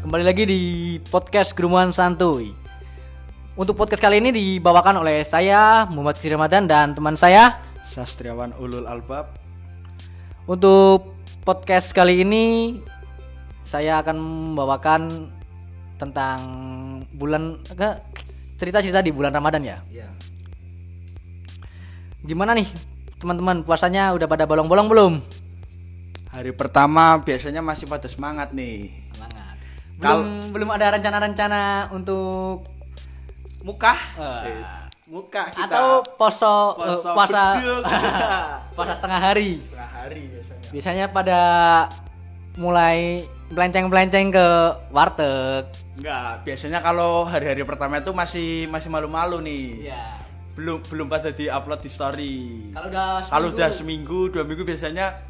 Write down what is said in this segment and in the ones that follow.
Kembali lagi di podcast Gerumuan Santuy. Untuk podcast kali ini dibawakan oleh saya Muhammad Kiri Ramadan dan teman saya. Sastriawan Ulul Albab. Untuk podcast kali ini saya akan membawakan tentang bulan cerita-cerita di bulan Ramadan ya. Iya. Gimana nih teman-teman puasanya udah pada bolong-bolong belum? Hari pertama biasanya masih pada semangat nih. Kal- Belum belum ada rencana-rencana untuk Muka? Eh, Muka kita. atau poso, eh, Poso puasa beduk. puasa setengah hari. setengah hari biasanya. Biasanya pada mulai melenceng-melenceng ke warteg. Enggak, biasanya kalau hari-hari pertama itu masih masih malu-malu nih. Iya. Belum belum pada di-upload di story. Kalau udah Kalau seminggu- udah seminggu, dua minggu biasanya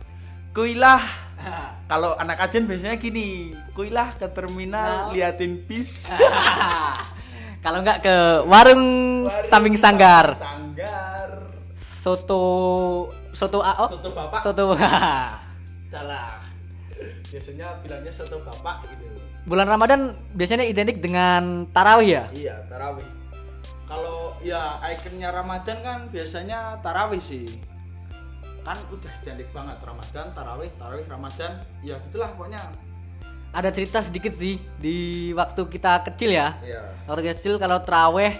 kuilah. Kalau anak ajen biasanya gini, kuilah ke terminal Nah. liatin bis. Kalau nggak ke warung samping sanggar. Sanggar. Soto soto AO. Soto bapak. Soto. Salah. Biasanya bilangnya soto bapak gitu. Bulan Ramadan biasanya identik dengan tarawih ya. Iya, tarawih. Kalau ya ikonnya Ramadan kan biasanya tarawih sih. Kan udah identik banget Ramadan, tarawih, tarawih, Ramadan. Ya gitulah pokoknya. Ada cerita sedikit sih di waktu kita kecil ya. Iya. Waktu kecil kalau taraweh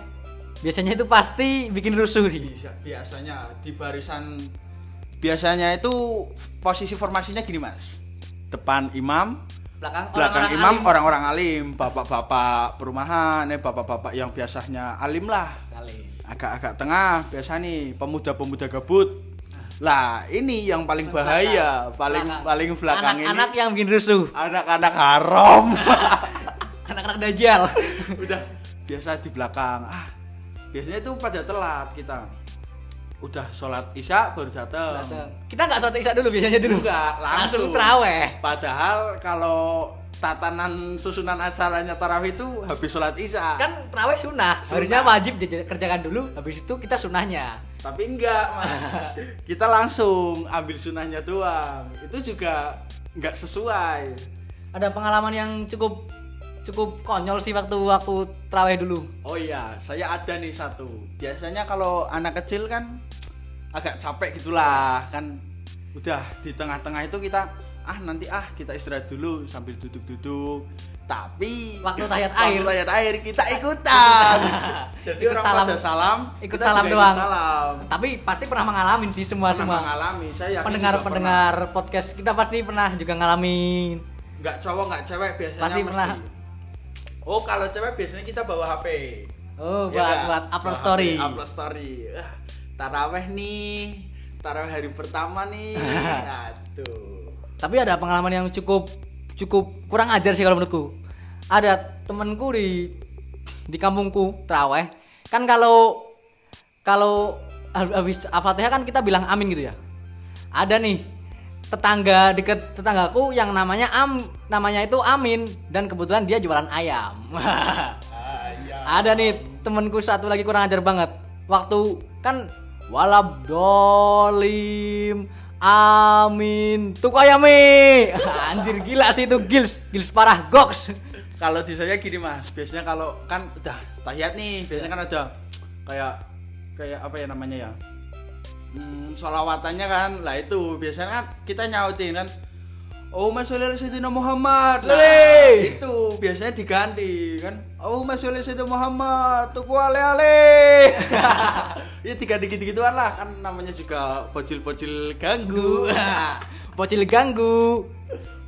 biasanya itu pasti bikin rusuh nih. Bisa biasanya di barisan biasanya itu posisi formasinya gini, Mas. Depan imam, Belakang, belakang orang-orang imam alim. orang-orang alim, bapak-bapak perumahan, eh bapak-bapak yang biasanya alim lah. Agak-agak tengah biasa nih pemuda-pemuda gabut lah ini yang paling bahaya paling Belakang. paling belakang Anak-anak ini yang bikin rusuh. anak-anak haram Anak-anak dajjal. udah biasa di belakang ah biasanya itu pada telat kita udah sholat isya baru datang Kita nggak sholat isya dulu biasanya dulu. enggak langsung teraweh. padahal kalau tatanan susunan acaranya tarawih itu habis sholat isya Kan teraweh sunnah. Sunnah. Harusnya wajib dikerjakan dulu. Habis itu kita sunnahnya. Tapi enggak Mas. kita langsung ambil sunahnya doang itu juga enggak sesuai Ada pengalaman yang cukup cukup konyol sih waktu waktu teraweh dulu. oh iya saya ada nih satu biasanya kalau anak kecil kan agak capek gitulah kan udah di tengah-tengah itu kita ah nanti ah kita istirahat dulu sambil duduk-duduk tapi Waktu waktu air. tahiyat air kita ikutan jadi Ikut orang salam. pada salam Ikut kita salam doang. salam Tapi pasti pernah mengalami sih semua Pernah semua. mengalami saya yakin Pendengar juga pernah. pendengar podcast kita pasti pernah juga ngalamin. nggak cowok nggak cewek biasanya Pasti mesti. pernah. oh kalau cewek biasanya kita bawa HP Oh, Ya buat nggak? buat upload Bawa story. HP, upload story Ah, taraweh nih taraweh hari pertama nih aduh Tapi ada pengalaman yang cukup cukup kurang ajar sih kalau menurutku. Ada temenku di di kampungku teraweh. Kan kalau kalau habis Al-Fatihah kan kita bilang amin gitu ya. Ada nih tetangga deket tetanggaku yang namanya Am namanya itu Amin dan kebetulan dia jualan ayam. Ada nih temenku satu lagi kurang ajar banget. Waktu kan walab dolim amin. Tuku ayame anjir gila sih itu. Gils gils parah goks. Kalau di saya gini mas. Biasanya kalau kan udah tahiyat nih biasanya kan ada kayak kayak apa ya namanya ya? Hmm, solawatannya kan lah itu. Biasanya kan kita nyautin kan Sholli ala sayyidina Muhammad. Nah, itu biasanya diganti kan. Sholli ala sayyidina Muhammad. Tuku ale ale. ya diganti gitu-gituan lah kan namanya juga bocil-bocil ganggu. bocil ganggu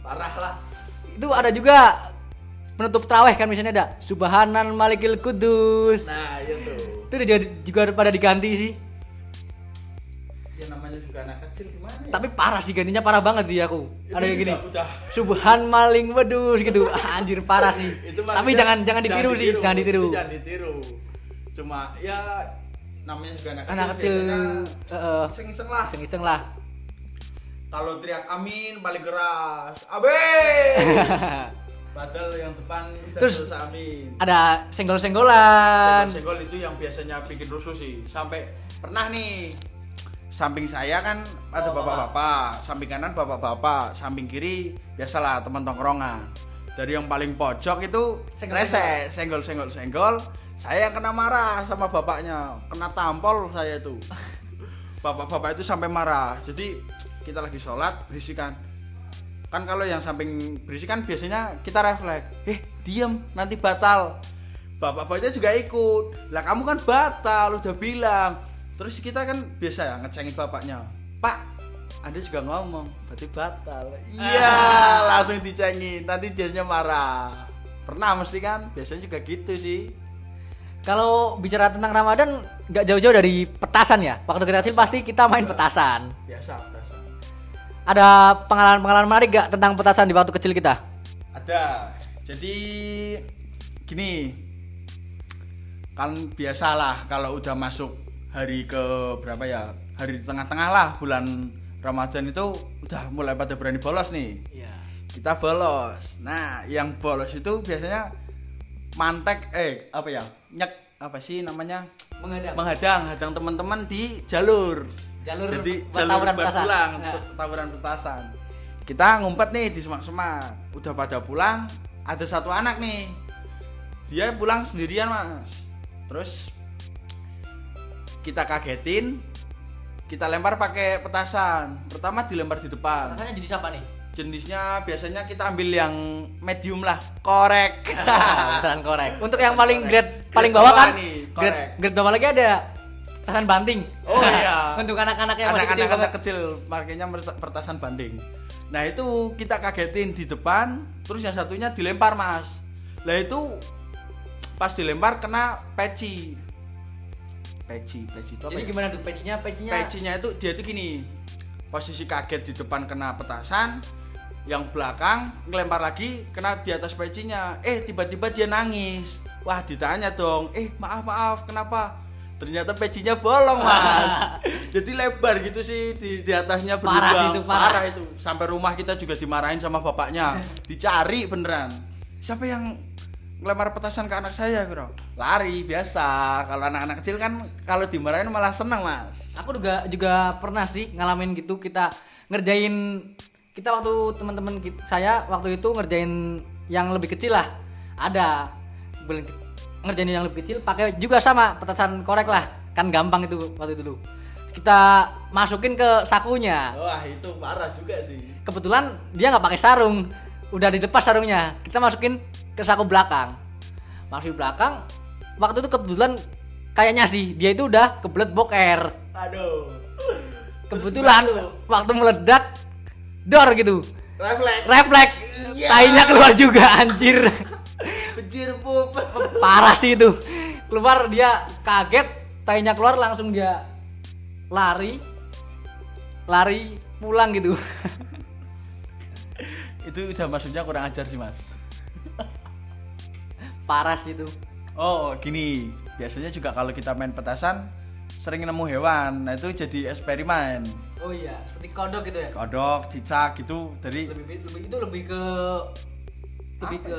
Parah lah. itu ada juga penutup traweh kan misalnya ada subhanan malikil kudus Nah, itu. itu juga, juga pada diganti sih Ya namanya juga anak kecil gimana ya? tapi parah sih gantinya parah banget dia aku. Itu ada kayak gini. udah. subhan maling wedus gitu. Ah, anjir parah sih. Itu tapi maksudnya jangan jangan ditiru sih jangan ditiru. jangan ditiru. Cuma ya namanya juga anak, anak kecil biasanya eh, iseng-iseng lah. Iseng-iseng lah. Kalau teriak amin paling keras abe padahal yang depan Terus, amin. ada senggol-senggolan. Senggol itu yang biasanya bikin rusuh sih. Sampai pernah nih samping saya kan ada Oh, bapak-bapak. samping kanan bapak-bapak. Samping kiri biasalah teman tongkrongan. Dari yang paling pojok itu rese senggol senggol senggol saya yang kena marah sama bapaknya. Kena tampol saya itu. Bapak-bapak itu sampai marah. Jadi kita lagi sholat berisikan. Kan kalau yang samping berisikan biasanya kita refleks. Eh diem nanti batal. Bapak-bapaknya juga ikut. Lah kamu kan batal udah bilang terus kita kan biasa ya ngecengin bapaknya pak anda juga ngomong berarti batal iya langsung dicengin nanti dianya marah pernah mesti kan biasanya juga gitu sih Kalau bicara tentang Ramadan nggak jauh-jauh dari petasan ya. Waktu kita kecil pasti kita main petasan. biasa biasa Ada pengalaman-pengalaman menarik gak tentang petasan di waktu kecil kita? Ada. Jadi gini. Kan biasalah kalau udah masuk hari ke berapa ya? Hari di tengah-tengah lah bulan Ramadan itu udah mulai pada berani bolos nih. Iya. Kita bolos. Nah, yang bolos itu biasanya mantek eh apa ya? Nyek apa sih namanya? Menghadang. menghadang hadang teman-teman di jalur Jalur jadi jalur tawuran petasan. pulang Nah. untuk tawuran petasan kita ngumpet nih di semak-semak udah pada pulang ada satu anak nih dia pulang sendirian mas terus kita kagetin kita lempar pakai petasan pertama dilempar di depan Petasannya jadi siapa nih? jenisnya biasanya kita ambil yang medium lah korek Petasan korek. Untuk yang paling Korek. grade paling Grade bawah kan? nih, grade korek. grade bawah lagi ada petasan banting. Oh iya. Untuk anak-anak yang masih kecil anak-anak banget. kecil makanya pertasan banding nah itu kita kagetin di depan terus yang satunya dilempar mas lah itu pas dilempar kena peci peci peci itu apa Jadi ya? gimana tuh? Pecinya? Pecinya? Pecinya itu dia tuh gini. Posisi kaget di depan kena petasan yang belakang ngelempar lagi kena di atas pecinya. Eh tiba-tiba dia nangis. Wah ditanya dong eh maaf maaf kenapa? Ternyata pecinya bolong mas. Jadi lebar gitu sih di, di atasnya Parah berlubang. itu, parah. itu. Sampai rumah kita juga dimarahin sama bapaknya. Dicari beneran. Siapa yang ngelempar petasan ke anak saya bro lari biasa kalau anak-anak kecil kan kalau dimarahin malah senang mas Aku juga juga pernah sih ngalamin gitu kita ngerjain kita waktu teman-teman saya waktu itu ngerjain yang lebih kecil lah. Ada ngerjain yang lebih kecil pakai juga sama petasan korek lah. Kan gampang itu waktu itu dulu. Kita masukin ke sakunya. Wah itu parah juga sih. Kebetulan dia nggak pakai sarung. Udah dilepas sarungnya. Kita masukin ke saku belakang. Masuk belakang. Waktu itu kebetulan kayaknya sih dia itu udah kebelet boker Aduh. kebetulan waktu meledak dor gitu Refleks. refleks Iya. tainya keluar juga anjir Bejir pup. parah sih itu keluar dia kaget tainya keluar langsung dia lari lari pulang gitu itu udah maksudnya kurang ajar sih mas. Parah sih itu Oh gini. Biasanya juga kalau kita main petasan sering nemu hewan. Nah itu jadi eksperimen. oh iya seperti kodok gitu ya Kodok, cicak gitu. Jadi lebih, lebih itu lebih ke lebih ke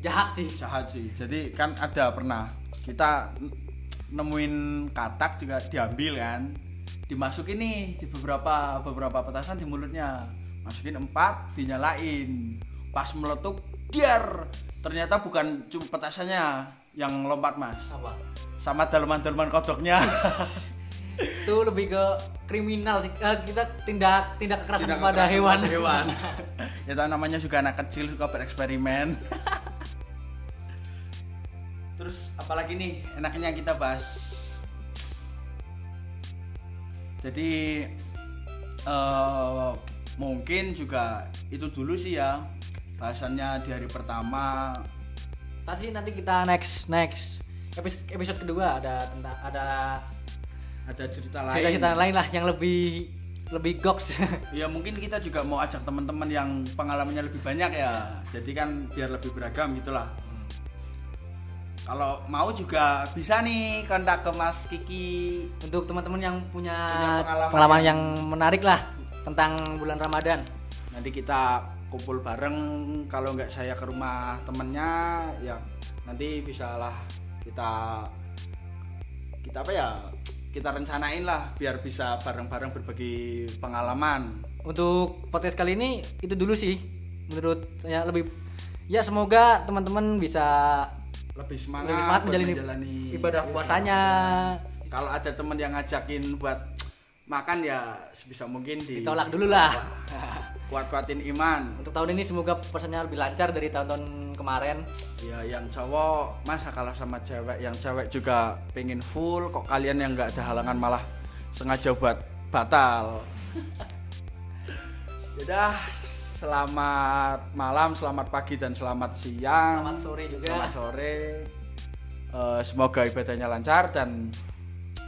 jahat sih jahat sih. Jadi kan ada pernah kita nemuin katak juga diambil kan, dimasukin nih di beberapa beberapa petasan di mulutnya, masukin empat, dinyalain, pas meletup, diar, ternyata bukan cuma petasannya yang lompat mas, apa sama daleman-daleman kodoknya. itu lebih ke kriminal sih Eh, kita tindak tindak kekerasan Tidak kepada kekerasan hewan hewan. ya tahu namanya juga anak kecil suka bereksperimen. Terus apalagi nih enaknya kita bahas. Jadi eh, mungkin juga itu dulu sih ya bahasannya di hari pertama. Nanti nanti kita next next episode, episode kedua ada tentang ada Ada cerita lain. cerita-cerita lain lah yang lebih lebih goks. Ya mungkin kita juga mau ajak teman-teman yang pengalamannya lebih banyak ya. Jadi kan biar lebih beragam gitulah. Kalau mau juga bisa nih kontak ke Mas Kiki. Untuk teman-teman yang punya, Punya pengalaman pengalaman, yang- yang menarik lah tentang bulan Ramadan. Nanti kita kumpul bareng. Kalau nggak saya ke rumah temennya, ya nanti bisalah kita kita apa ya? Kita rencanain lah biar bisa bareng-bareng berbagi pengalaman. Untuk podcast kali ini itu dulu sih menurut saya lebih ya semoga teman-teman bisa lebih semangat, lebih semangat menjalani menjalani ibadah puasanya kalau ada teman yang ngajakin buat makan ya sebisa mungkin di ditolak dulu lah kuat-kuatin iman untuk tahun ini semoga puasanya lebih lancar dari tahun-tahun kemarin ya yang cowok masa kalah sama cewek yang cewek juga pengen full kok kalian yang nggak ada halangan malah sengaja buat batal Yaudah, selamat malam, selamat pagi dan selamat siang. selamat sore juga Selamat sore. Eh, semoga ibadahnya lancar dan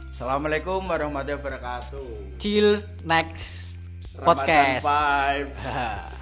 Assalamualaikum warahmatullahi wabarakatuh. chill next Ramadan podcast Vibe.